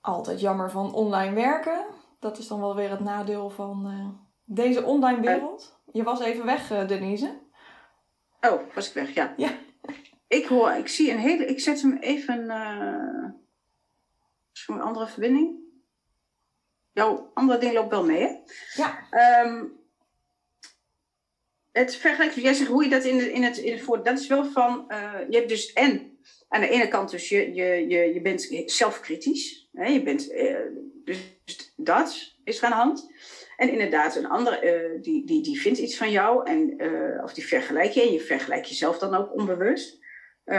Altijd jammer van online werken. Dat is dan wel weer het nadeel van eh, deze online wereld. Je was even weg, eh, Denise. Oh, was ik weg, ja. Ja. Ik hoor, ik zie een hele. Ik zet hem even. eh Misschien een andere verbinding. Jouw andere ding loopt wel mee, hè? Ja, Ehm, het vergelijkt, jij zegt hoe je dat in, de, in, het, in het voor. Dat is wel van. eh, je hebt dus en aan de ene kant, dus je, je, je, je bent zelfkritisch. Je bent, eh, dus dat is er aan de hand. En inderdaad, een andere eh, die, die, die vindt iets van jou. En, eh, of die vergelijk je. En je vergelijkt jezelf dan ook onbewust.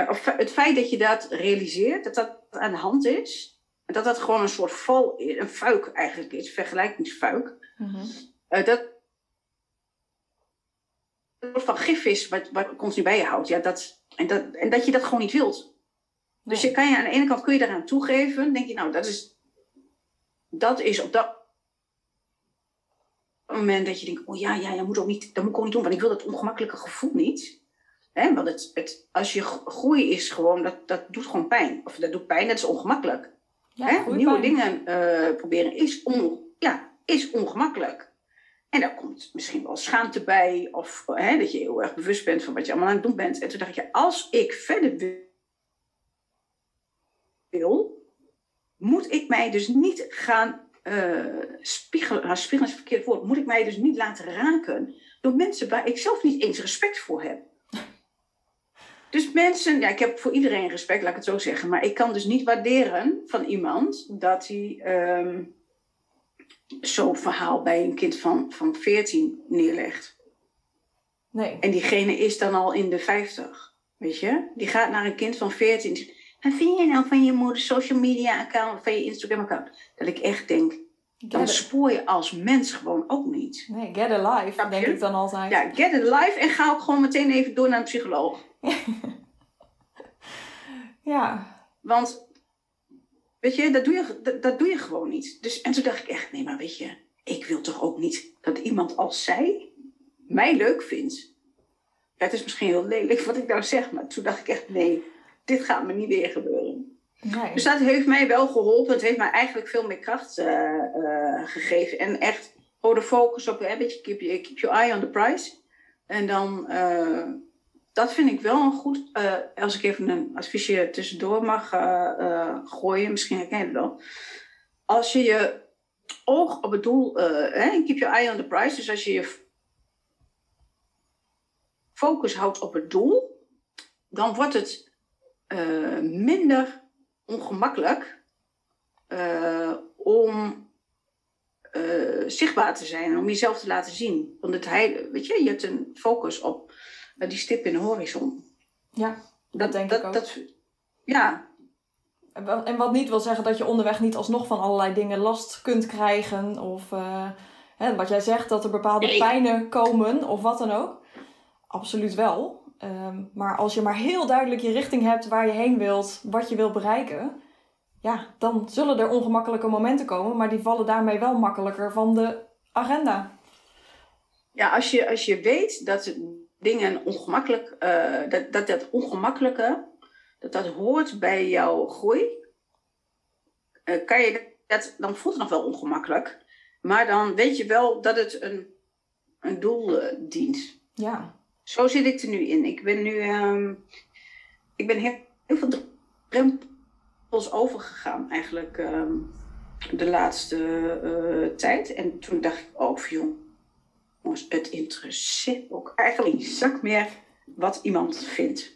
Of het feit dat je dat realiseert, dat dat aan de hand is. Dat dat gewoon een soort val een fuik eigenlijk is, vergelijkingsfuik. Mhm. Eh, dat een soort van gif is wat, wat continu bij je houdt. Ja, dat, en, dat, en dat je dat gewoon niet wilt. Dus je kan je aan de ene kant kun je daaraan toegeven. denk je, nou, dat is, dat is op dat moment dat je denkt, oh ja, ja, dat moet, ook niet, dat moet ik ook niet doen, want ik wil dat ongemakkelijke gevoel niet. Hè, want het, het, als je gro- groei is gewoon, dat, dat doet gewoon pijn. Of dat doet pijn, dat is ongemakkelijk. Ja. Nieuwe dingen eh, proberen is, on, ja, is ongemakkelijk. En daar komt misschien wel schaamte bij, of hè, dat je heel erg bewust bent van wat je allemaal aan het doen bent. En toen dacht je, als ik verder wi- wil, moet ik mij dus niet gaan eh, spiegelen, nou, spiegelen is verkeerd woord, moet ik mij dus niet laten raken door mensen waar ik zelf niet eens respect voor heb. Dus mensen, ja, ik heb voor iedereen respect, laat ik het zo zeggen. Maar ik kan dus niet waarderen van iemand dat hij ehm, zo'n verhaal bij een kind van, van 14 neerlegt. Nee. En diegene is dan al in de 50. Weet je? Die gaat naar een kind van 14. En vind je nou van je moeder social media account, van je Instagram account? Dat ik echt denk, dan it. spoor je als mens gewoon ook niet. Nee, get a life, denk ik dan altijd. Ja, get it live en ga ook gewoon meteen even door naar een psycholoog. ja. Want, weet je, dat doe je, dat, dat doe je gewoon niet. Dus, en toen dacht ik echt, nee, maar weet je, ik wil toch ook niet dat iemand als zij mij leuk vindt. Het is misschien heel lelijk wat ik nou zeg, maar toen dacht ik echt, nee, dit gaat me niet weer gebeuren. Nee. Dus dat heeft mij wel geholpen. Het heeft mij eigenlijk veel meer kracht eh, eh, gegeven. En echt gewoon de focus op, je, keep, your- keep your eye on the prize. En dan, eh, dat vind ik wel een goed, als ik even een adviesje tussendoor mag gooien, misschien herken je het wel. Als je je oog op het doel, eh, keep your eye on the prize, dus als je je focus houdt op het doel, dan wordt het eh, minder ongemakkelijk eh, om eh, zichtbaar te zijn en om jezelf te laten zien. Want het weet je, je hebt een focus op die stip in de horizon. Ja, dat denk ik ook. Dat, ja, En wat niet wil zeggen dat je onderweg niet alsnog van allerlei dingen last kunt krijgen. Of hè, wat jij zegt, dat er bepaalde Nee. pijnen komen of wat dan ook. Absoluut wel. Ehm, maar als je maar heel duidelijk je richting hebt waar je heen wilt, wat je wilt bereiken. Ja, dan zullen er ongemakkelijke momenten komen. Maar die vallen daarmee wel makkelijker van de agenda. ja als, je, als je weet dat dingen ongemakkelijk, eh, dat, dat dat ongemakkelijke, dat dat hoort bij jouw groei, eh, kan je dat, dan voelt het nog wel ongemakkelijk. Maar dan weet je wel dat het een, een doel eh, dient. Ja, Zo zit ik er nu in. Ik ben nu, ehm, ik ben heel, heel veel drempels overgegaan eigenlijk ehm, de laatste eh, tijd. En toen dacht ik, oh jongens, het interesseert ook eigenlijk geen zak meer wat iemand vindt.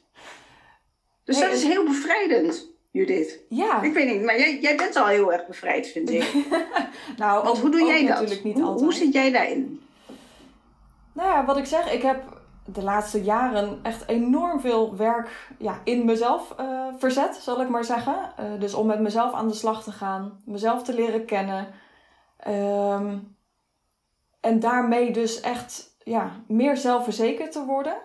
Dus Nee, dat is heel bevrijdend, Judith. ja. Ik weet niet, maar jij, jij bent al heel erg bevrijd, vind ik. nou, Want ook- hoe doe ook jij dat? natuurlijk niet Hoe, altijd. hoe zit jij daarin? Nou ja, wat ik zeg, ik heb de laatste jaren echt enorm veel werk ja, in mezelf uh, verzet, zal ik maar zeggen. Uh, dus om met mezelf aan de slag te gaan, mezelf te leren kennen. Um, en daarmee dus echt ja, meer zelfverzekerd te worden.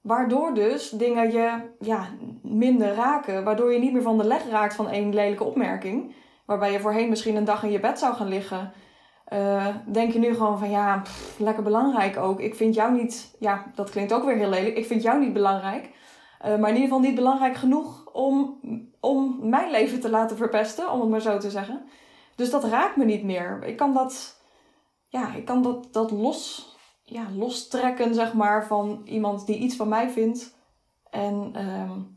Waardoor dus dingen je ja, minder raken. Waardoor je niet meer van de leg raakt van één lelijke opmerking. Waarbij je voorheen misschien een dag in je bed zou gaan liggen. Uh, denk je nu gewoon van ja, lekker belangrijk ook. Ik vind jou niet, ja, dat klinkt ook weer heel lelijk. Ik vind jou niet belangrijk. Uh, maar in ieder geval niet belangrijk genoeg om, om mijn leven te laten verpesten, om het maar zo te zeggen. Dus dat raakt me niet meer. Ik kan dat, ja, ik kan dat, dat los, ja, lostrekken, zeg maar, van iemand die iets van mij vindt. En um,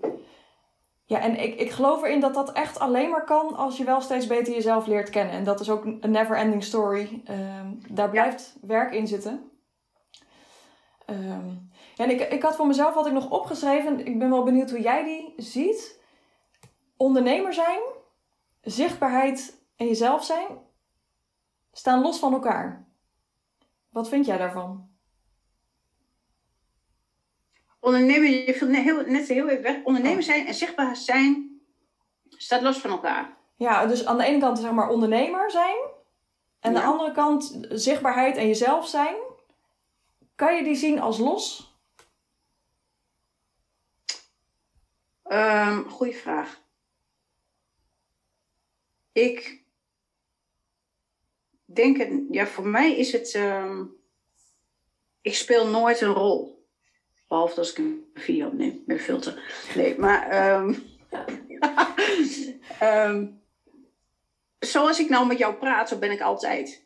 ja, en ik, ik geloof erin dat dat echt alleen maar kan als je wel steeds beter jezelf leert kennen. En dat is ook een never ending story. Um, daar blijft werk in zitten. Um, ja, en ik, ik had voor mezelf wat ik nog opgeschreven. Ik ben wel benieuwd hoe jij die ziet. Ondernemer zijn, zichtbaarheid en jezelf zijn staan los van elkaar. Wat vind jij daarvan? Ondernemen, je viel net heel, net heel even weg. Ondernemer zijn en zichtbaar zijn staat los van elkaar. Ja, dus aan de ene kant zeg maar ondernemer zijn. En aan de andere kant zichtbaarheid en jezelf zijn. Kan je die zien als los? Um, goeie vraag. Ik denk, het, ja, voor mij is het. Um, ik speel nooit een rol. Behalve als ik een video opneem met filter. Nee, maar. Um, um, zoals ik nou met jou praat, zo ben ik altijd.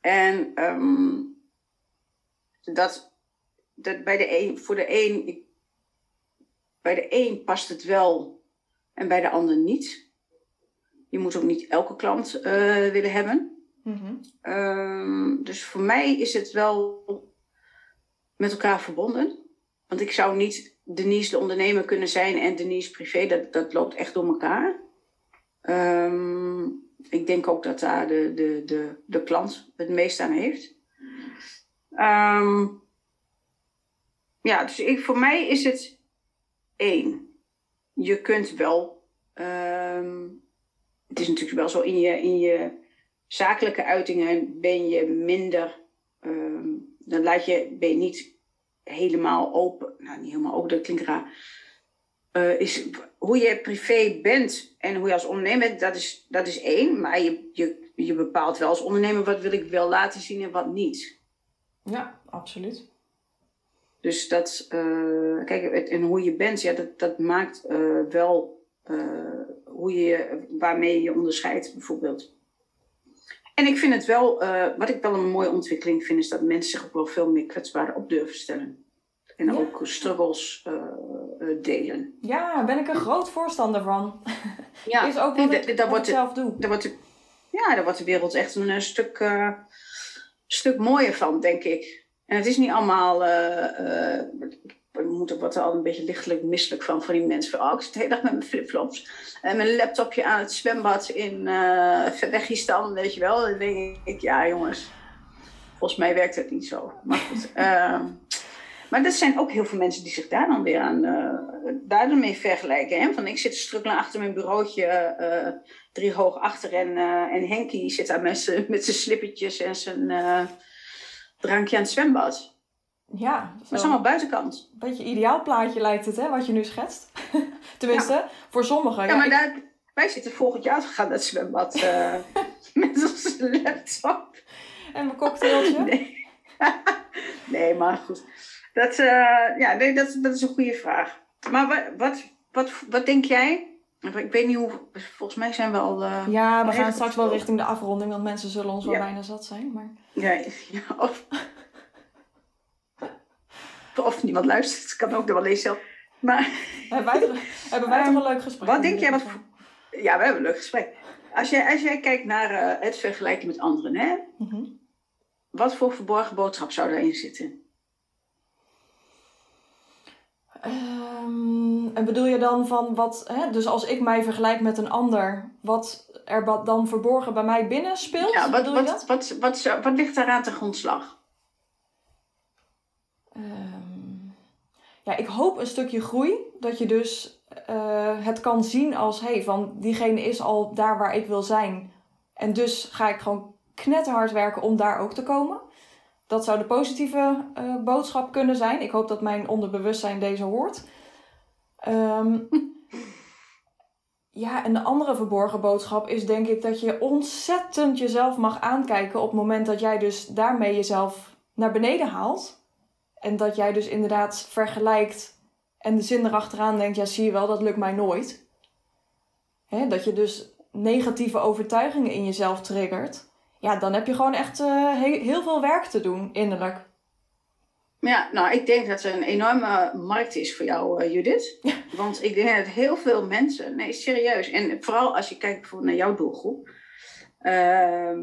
En um, dat, dat bij de een, voor de een, ik, bij de een past het wel en bij de ander niet. Je moet ook niet elke klant uh, willen hebben. Mm -hmm. dus voor mij is het wel met elkaar verbonden. Want ik zou niet Denise de ondernemer kunnen zijn en Denise privé. Dat, dat loopt echt door elkaar. Um, ik denk ook dat daar de, de, de, de klant het meest aan heeft. Um, ja, dus ik, voor mij is het één. Je kunt wel. Um, het is natuurlijk wel zo in je, in je zakelijke uitingen ben je minder. Dan laat je, ben je niet helemaal open. Nou, niet helemaal open, dat klinkt raar. Uh, is hoe je privé bent en hoe je als ondernemer bent, dat is, dat is één. Maar je, je, je bepaalt wel als ondernemer wat wil ik wel laten zien en wat niet. Ja, absoluut. Dus dat, uh, kijk, en hoe je bent, ja, dat, dat maakt uh, wel hoe je, waarmee je onderscheidt, bijvoorbeeld. En ik vind het wel, uh, wat ik wel een mooie ontwikkeling vind, is dat mensen zich ook wel veel meer kwetsbaar op durven stellen. En ja. ook struggles uh, uh, delen. Ja, ben ik een groot voorstander van. Ja, is ook wat ik, dat wordt zelf doe. Daar wordt de, ja, daar wordt de wereld echt een, stuk, stuk mooier van, denk ik. En het is niet allemaal ik moet er wat al een beetje lichtelijk misselijk van, van die mensen. Van, oh, ik zit de hele dag met mijn flipflops en mijn laptopje aan het zwembad in uh, weet je wel. Dan denk ik, ja jongens, volgens mij werkt het niet zo. Maar goed. Uh, maar er zijn ook heel veel mensen die zich daar dan weer aan uh, daarmee vergelijken. Hè? Van ik zit strukkelen achter mijn bureautje, uh, drie hoog achter. En, en Henkie zit daar met zijn slippertjes en zijn drankje aan het zwembad. Ja. Dat is allemaal buitenkant. Een beetje ideaal plaatje lijkt het, hè, wat je nu schetst. Tenminste, voor sommigen. Ja, maar daar, wij zitten volgend jaar gaan naar het zwembad uh, met onze laptop. En mijn cocktailtje? Nee, nee maar goed. Dat, uh, ja, nee, dat, dat is een goede vraag. Maar wat, wat, wat, wat denk jij? Ik weet niet hoe, volgens mij zijn we al. Uh, ja, we gaan straks wel richting de afronding, want mensen zullen ons wel ja. bijna zat zijn. Maar... Ja, ja of, of niemand luistert, kan ook nog wel zelf. Maar, hebben wij, toch, hebben wij toch een leuk gesprek? Wat denk jij? Wat, ja, we hebben een leuk gesprek. Als jij, als jij kijkt naar uh, het vergelijken met anderen, hè? Mm -hmm. wat voor verborgen boodschap zou daarin zitten? Um, en bedoel je dan van wat, hè? dus als ik mij vergelijk met een ander, wat er dan verborgen bij mij binnen speelt? Ja, wat, wat, wat, wat, ligt daaraan ten grondslag? Ehm, ja, ik hoop een stukje groei. Dat je dus eh, het kan zien als, hey, van diegene is al daar waar ik wil zijn. En dus ga ik gewoon knetterhard werken om daar ook te komen. Dat zou de positieve eh, boodschap kunnen zijn. Ik hoop dat mijn onderbewustzijn deze hoort. Ehm, ja, en de andere verborgen boodschap is denk ik dat je ontzettend jezelf mag aankijken op het moment dat jij dus daarmee jezelf naar beneden haalt. En dat jij dus inderdaad vergelijkt en de zin erachteraan denkt, ja zie je wel, dat lukt mij nooit. Hè, dat je dus negatieve overtuigingen in jezelf triggert. Ja, dan heb je gewoon echt uh, heel veel werk te doen innerlijk. Ja, nou, ik denk dat er een enorme markt is voor jou, uh, Judith. Ja. Want ik denk dat heel veel mensen, nee, serieus. En vooral als je kijkt bijvoorbeeld naar jouw doelgroep. Uh,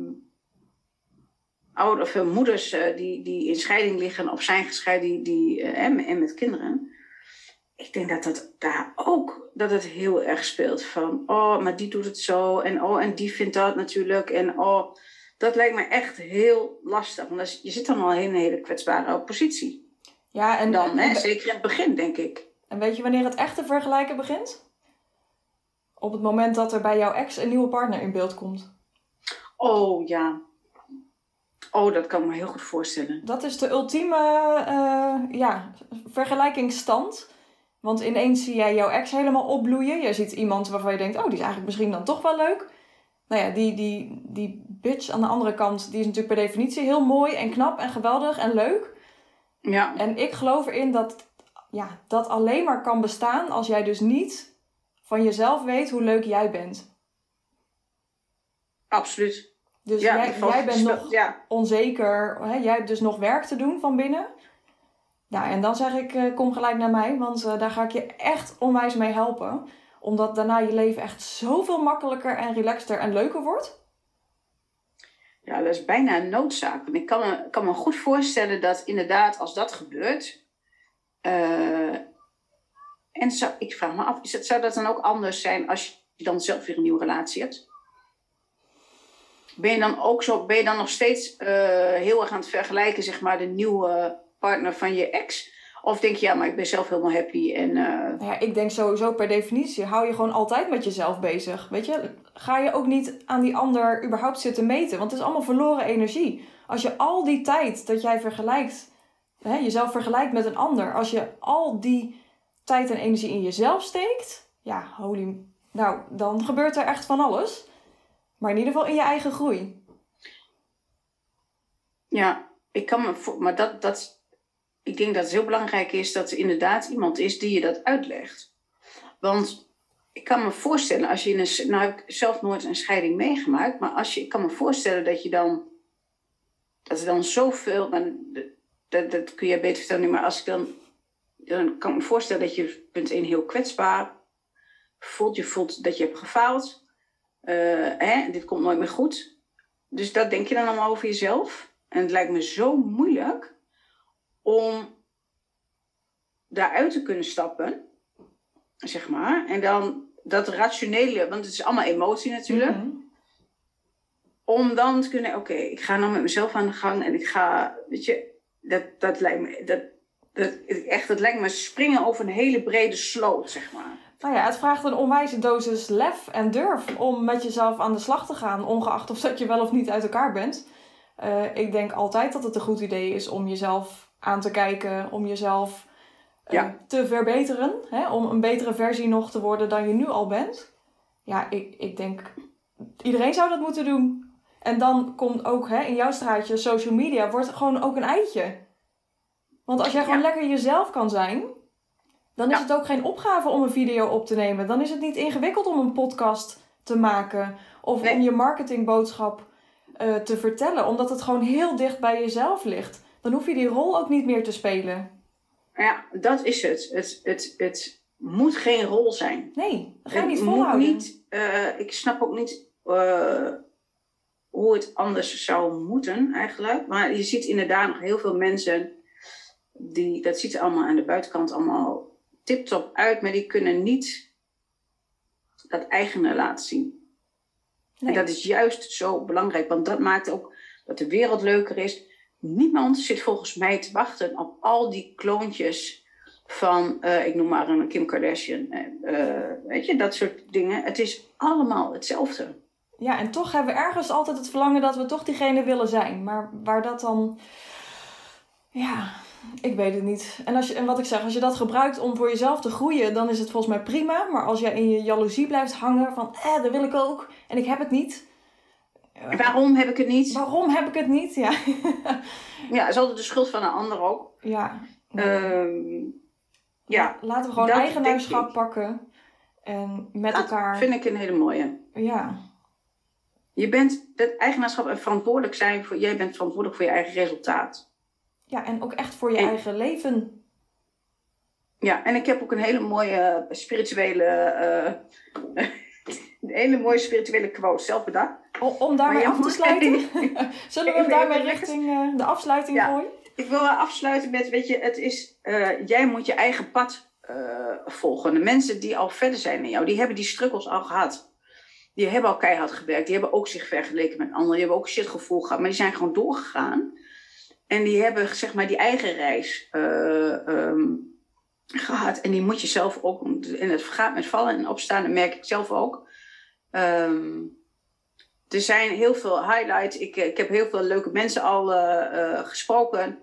of moeders uh, die, die in scheiding liggen of zijn gescheiden die, die, en met kinderen. Ik denk dat dat daar ook dat het heel erg speelt. Van, oh, maar die doet het zo. En oh, en die vindt dat natuurlijk. En oh, dat lijkt me echt heel lastig. Want je zit dan al in een hele kwetsbare positie. Ja, en dan, hè, zeker in het begin, denk ik. En weet je wanneer het echte vergelijken begint? Op het moment dat er bij jouw ex een nieuwe partner in beeld komt. Oh ja. Oh, dat kan ik me heel goed voorstellen. Dat is de ultieme uh, ja, vergelijkingsstand. Want ineens zie jij jouw ex helemaal opbloeien. Je ziet iemand waarvan je denkt, oh, die is eigenlijk misschien dan toch wel leuk nou ja, die, die, die bitch aan de andere kant, die is natuurlijk per definitie heel mooi en knap en geweldig en leuk. Ja. En ik geloof erin dat ja, dat alleen maar kan bestaan als jij dus niet van jezelf weet hoe leuk jij bent. Absoluut. Dus jij, jij bent nog ja. onzeker, hè? jij hebt dus nog werk te doen van binnen. Ja, en dan zeg ik, uh, kom gelijk naar mij, want uh, daar ga ik je echt onwijs mee helpen omdat daarna je leven echt zoveel makkelijker en relaxter en leuker wordt? Ja, dat is bijna een noodzaak. Ik kan me, kan me goed voorstellen dat inderdaad, als dat gebeurt. Uh, en zou, ik vraag me af, is het, zou dat dan ook anders zijn als je dan zelf weer een nieuwe relatie hebt? Ben je dan ook zo, ben je dan nog steeds uh, heel erg aan het vergelijken, zeg maar, de nieuwe partner van je ex? Of denk je, ja, maar ik ben zelf helemaal happy. En, uh... ja, ik denk sowieso per definitie, hou je gewoon altijd met jezelf bezig. Weet je, ga je ook niet aan die ander überhaupt zitten meten. Want het is allemaal verloren energie. Als je al die tijd dat jij vergelijkt, hè, jezelf vergelijkt met een ander. Als je al die tijd en energie in jezelf steekt, ja, holy... Nou, dan gebeurt er echt van alles. Maar in ieder geval in je eigen groei. Ja, ik kan me... Maar dat, dat ik denk dat het heel belangrijk is dat er inderdaad iemand is die je dat uitlegt. Want ik kan me voorstellen, als je in een. Nou heb ik zelf nooit een scheiding meegemaakt, maar als je, ik kan me voorstellen dat je dan. Dat er dan zoveel. dat, dat kun je beter vertellen, maar als ik dan. Dan kan ik me voorstellen dat je punt 1 heel kwetsbaar voelt. Je voelt dat je hebt gefaald. Uh, hè, dit komt nooit meer goed. Dus dat denk je dan allemaal over jezelf. En het lijkt me zo moeilijk om daaruit te kunnen stappen, zeg maar. En dan dat rationele, want het is allemaal emotie natuurlijk. Mhm. Om dan te kunnen, oké, ik ga nou met mezelf aan de gang en ik ga, weet je, dat, dat lijkt me, dat, dat, echt, dat lijkt me springen over een hele brede sloot, zeg maar. Nou ja, het vraagt een onwijze dosis lef en durf om met jezelf aan de slag te gaan, ongeacht of dat je wel of niet uit elkaar bent. Uh, ik denk altijd dat het een goed idee is om jezelf aan te kijken om jezelf uh, te verbeteren. Hè? Om een betere versie nog te worden dan je nu al bent. Ja, ik, ik denk, iedereen zou dat moeten doen. En dan komt ook hè, in jouw straatje social media, wordt gewoon ook een eitje. Want als jij gewoon lekker jezelf kan zijn, dan is het ook geen opgave om een video op te nemen. Dan is het niet ingewikkeld om een podcast te maken of om je marketingboodschap uh, te vertellen, omdat het gewoon heel dicht bij jezelf ligt dan hoef je die rol ook niet meer te spelen. Ja, dat is het. Het, het, het moet geen rol zijn. Nee, dat ga je niet volhouden. Niet, uh, ik snap ook niet uh, hoe het anders zou moeten eigenlijk. Maar je ziet inderdaad nog heel veel mensen, die, dat ziet allemaal aan de buitenkant allemaal tip-top uit, maar die kunnen niet dat eigene laten zien. Nee. En dat is juist zo belangrijk, want dat maakt ook dat de wereld leuker is niemand zit volgens mij te wachten op al die kloontjes van, eh, ik noem maar een Kim Kardashian. eh, eh, weet je, dat soort dingen. Het is allemaal hetzelfde. Ja, en toch hebben we ergens altijd het verlangen dat we toch diegene willen zijn. Maar waar dat dan. Ja, ik weet het niet. En, als je, en wat ik zeg, als je dat gebruikt om voor jezelf te groeien, dan is het volgens mij prima. Maar als jij in je jaloezie blijft hangen van, eh, dat wil ik ook en ik heb het niet. Waarom heb ik het niet? Waarom heb ik het niet? Ja. Ja, is altijd de schuld van een ander ook. ja. Ehm, ja, Laten we gewoon dat eigenaarschap pakken. En met dat elkaar. vind ik een hele mooie. Ja. Je bent het eigenaarschap en verantwoordelijk zijn voor, jij bent verantwoordelijk voor je eigen resultaat. Ja, en ook echt voor je En- eigen leven. Ja, en ik heb ook een hele mooie spirituele, eh, een hele mooie spirituele quote zelf bedacht. O- om daarmee af te sluiten. Zullen we hem daarmee richting eh, de afsluiting Ja. gooien? Ik wil afsluiten met, weet je, het is, eh, jij moet je eigen pad volgen. De mensen die al verder zijn dan jou, die hebben die struggles al gehad. Die hebben al keihard gewerkt, die hebben ook zich vergeleken met anderen, die hebben ook shitgevoel gehad, maar die zijn gewoon doorgegaan. En die hebben, zeg maar, die eigen reis eh, ehm, gehad. En die moet je zelf ook, en het gaat met vallen en opstaan, dat merk ik zelf ook. Ehm, er zijn heel veel highlights. Ik, eh, ik heb heel veel leuke mensen al eh, gesproken.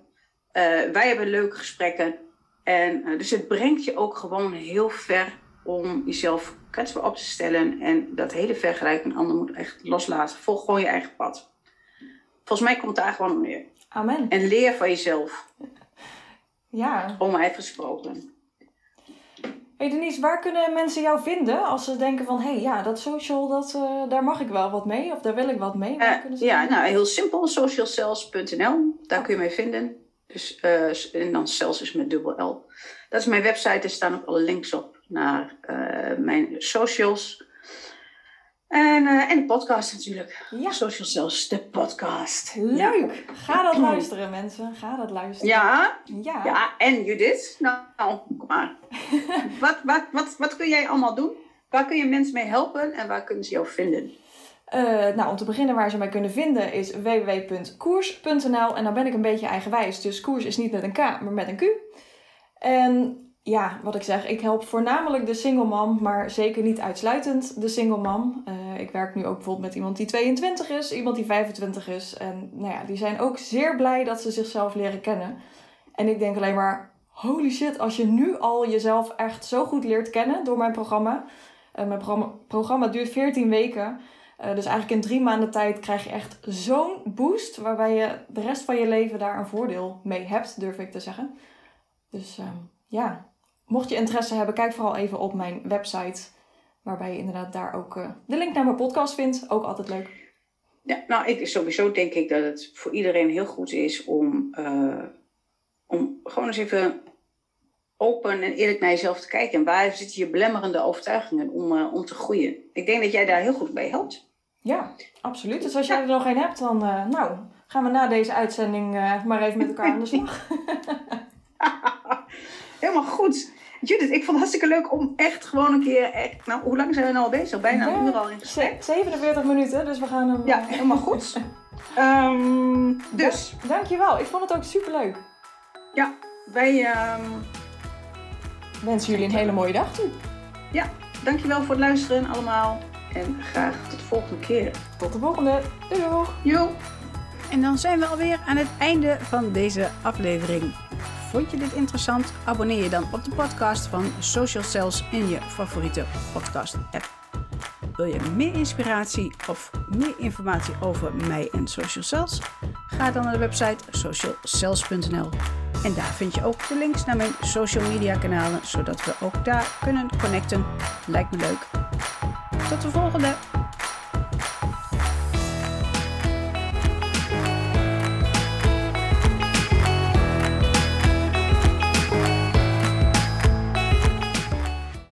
Wij hebben leuke gesprekken. En, dus het brengt je ook gewoon heel ver om jezelf kwetsbaar op te stellen. En dat hele vergelijken met anderen moet echt loslaten. Volg gewoon je eigen pad. Volgens mij komt daar gewoon op neer. Amen. En leer van jezelf. Ja. Onuit gesproken. Hey Denise, waar kunnen mensen jou vinden als ze denken van... hé, hey, ja, dat social, dat, eh, daar mag ik wel wat mee of daar wil ik wat mee? Eh, ja, nou heel simpel. Socialcells.nl. Daar kun je mee vinden. Dus, eh, en dan cells is met dubbel L. Dat is mijn website. Er staan ook alle links op naar mijn socials. En, eh, en de podcast natuurlijk. Ja. Social Cells, de podcast. Leuk! Ga dat luisteren, mensen. Ga dat luisteren. Ja, Ja. ja. En Judith? Nou, nou, kom maar. wat, wat, wat, wat kun jij allemaal doen? Waar kun je mensen mee helpen en waar kunnen ze jou vinden? Eh, nou, om te beginnen waar ze mij kunnen vinden is www.koers.nl. En dan ben ik een beetje eigenwijs. Dus koers is niet met een K, maar met een Q. En ja, wat ik zeg, ik help voornamelijk de single mom, maar zeker niet uitsluitend de single mom. Eh, ik werk nu ook bijvoorbeeld met iemand die 22 is, iemand die 25 is. En nou ja, die zijn ook zeer blij dat ze zichzelf leren kennen. En ik denk alleen maar, holy shit, als je nu al jezelf echt zo goed leert kennen door mijn programma. Eh, mijn programma, programma duurt 14 weken. Eh, dus eigenlijk in drie maanden tijd krijg je echt zo'n boost. Waarbij je de rest van je leven daar een voordeel mee hebt, durf ik te zeggen. Dus ehm, ja, mocht je interesse hebben, kijk vooral even op mijn website. Waarbij je inderdaad daar ook eh, de link naar mijn podcast vindt. Ook altijd leuk. Ja, nou, ik, sowieso denk ik dat het voor iedereen heel goed is om, eh, om gewoon eens even open en eerlijk naar jezelf te kijken. En waar zitten je belemmerende overtuigingen om, eh, om te groeien? Ik denk dat jij daar heel goed bij helpt. Ja, absoluut. Dus als jij er nog een hebt, dan nou, gaan we na deze uitzending maar even met elkaar aan de slag. Helemaal goed. Judith, ik vond het hartstikke leuk om echt gewoon een keer... Echt, nou, hoe lang zijn we nou al bezig? Bijna een Ja, uur al in gesprek. ze- 47 minuten, dus we gaan hem... Ja, eh, helemaal goed. Ehm, dus, Dankjewel, ik vond het ook superleuk. ja, wij... ehm Wensen jullie een hele mooie dag toe. dankjewel voor het luisteren allemaal. En graag tot de volgende keer. Tot de volgende. Doei doeg! Yo! En dan zijn we alweer aan het einde van deze aflevering. Vond je dit interessant? Abonneer je dan op de podcast van Social Cells in je favoriete podcast app. Wil je meer inspiratie of meer informatie over mij en Social Cells? Ga dan naar de website socialcells.nl. En daar vind je ook de links naar mijn social media kanalen, zodat we ook daar kunnen connecten. Lijkt me leuk. Tot de volgende!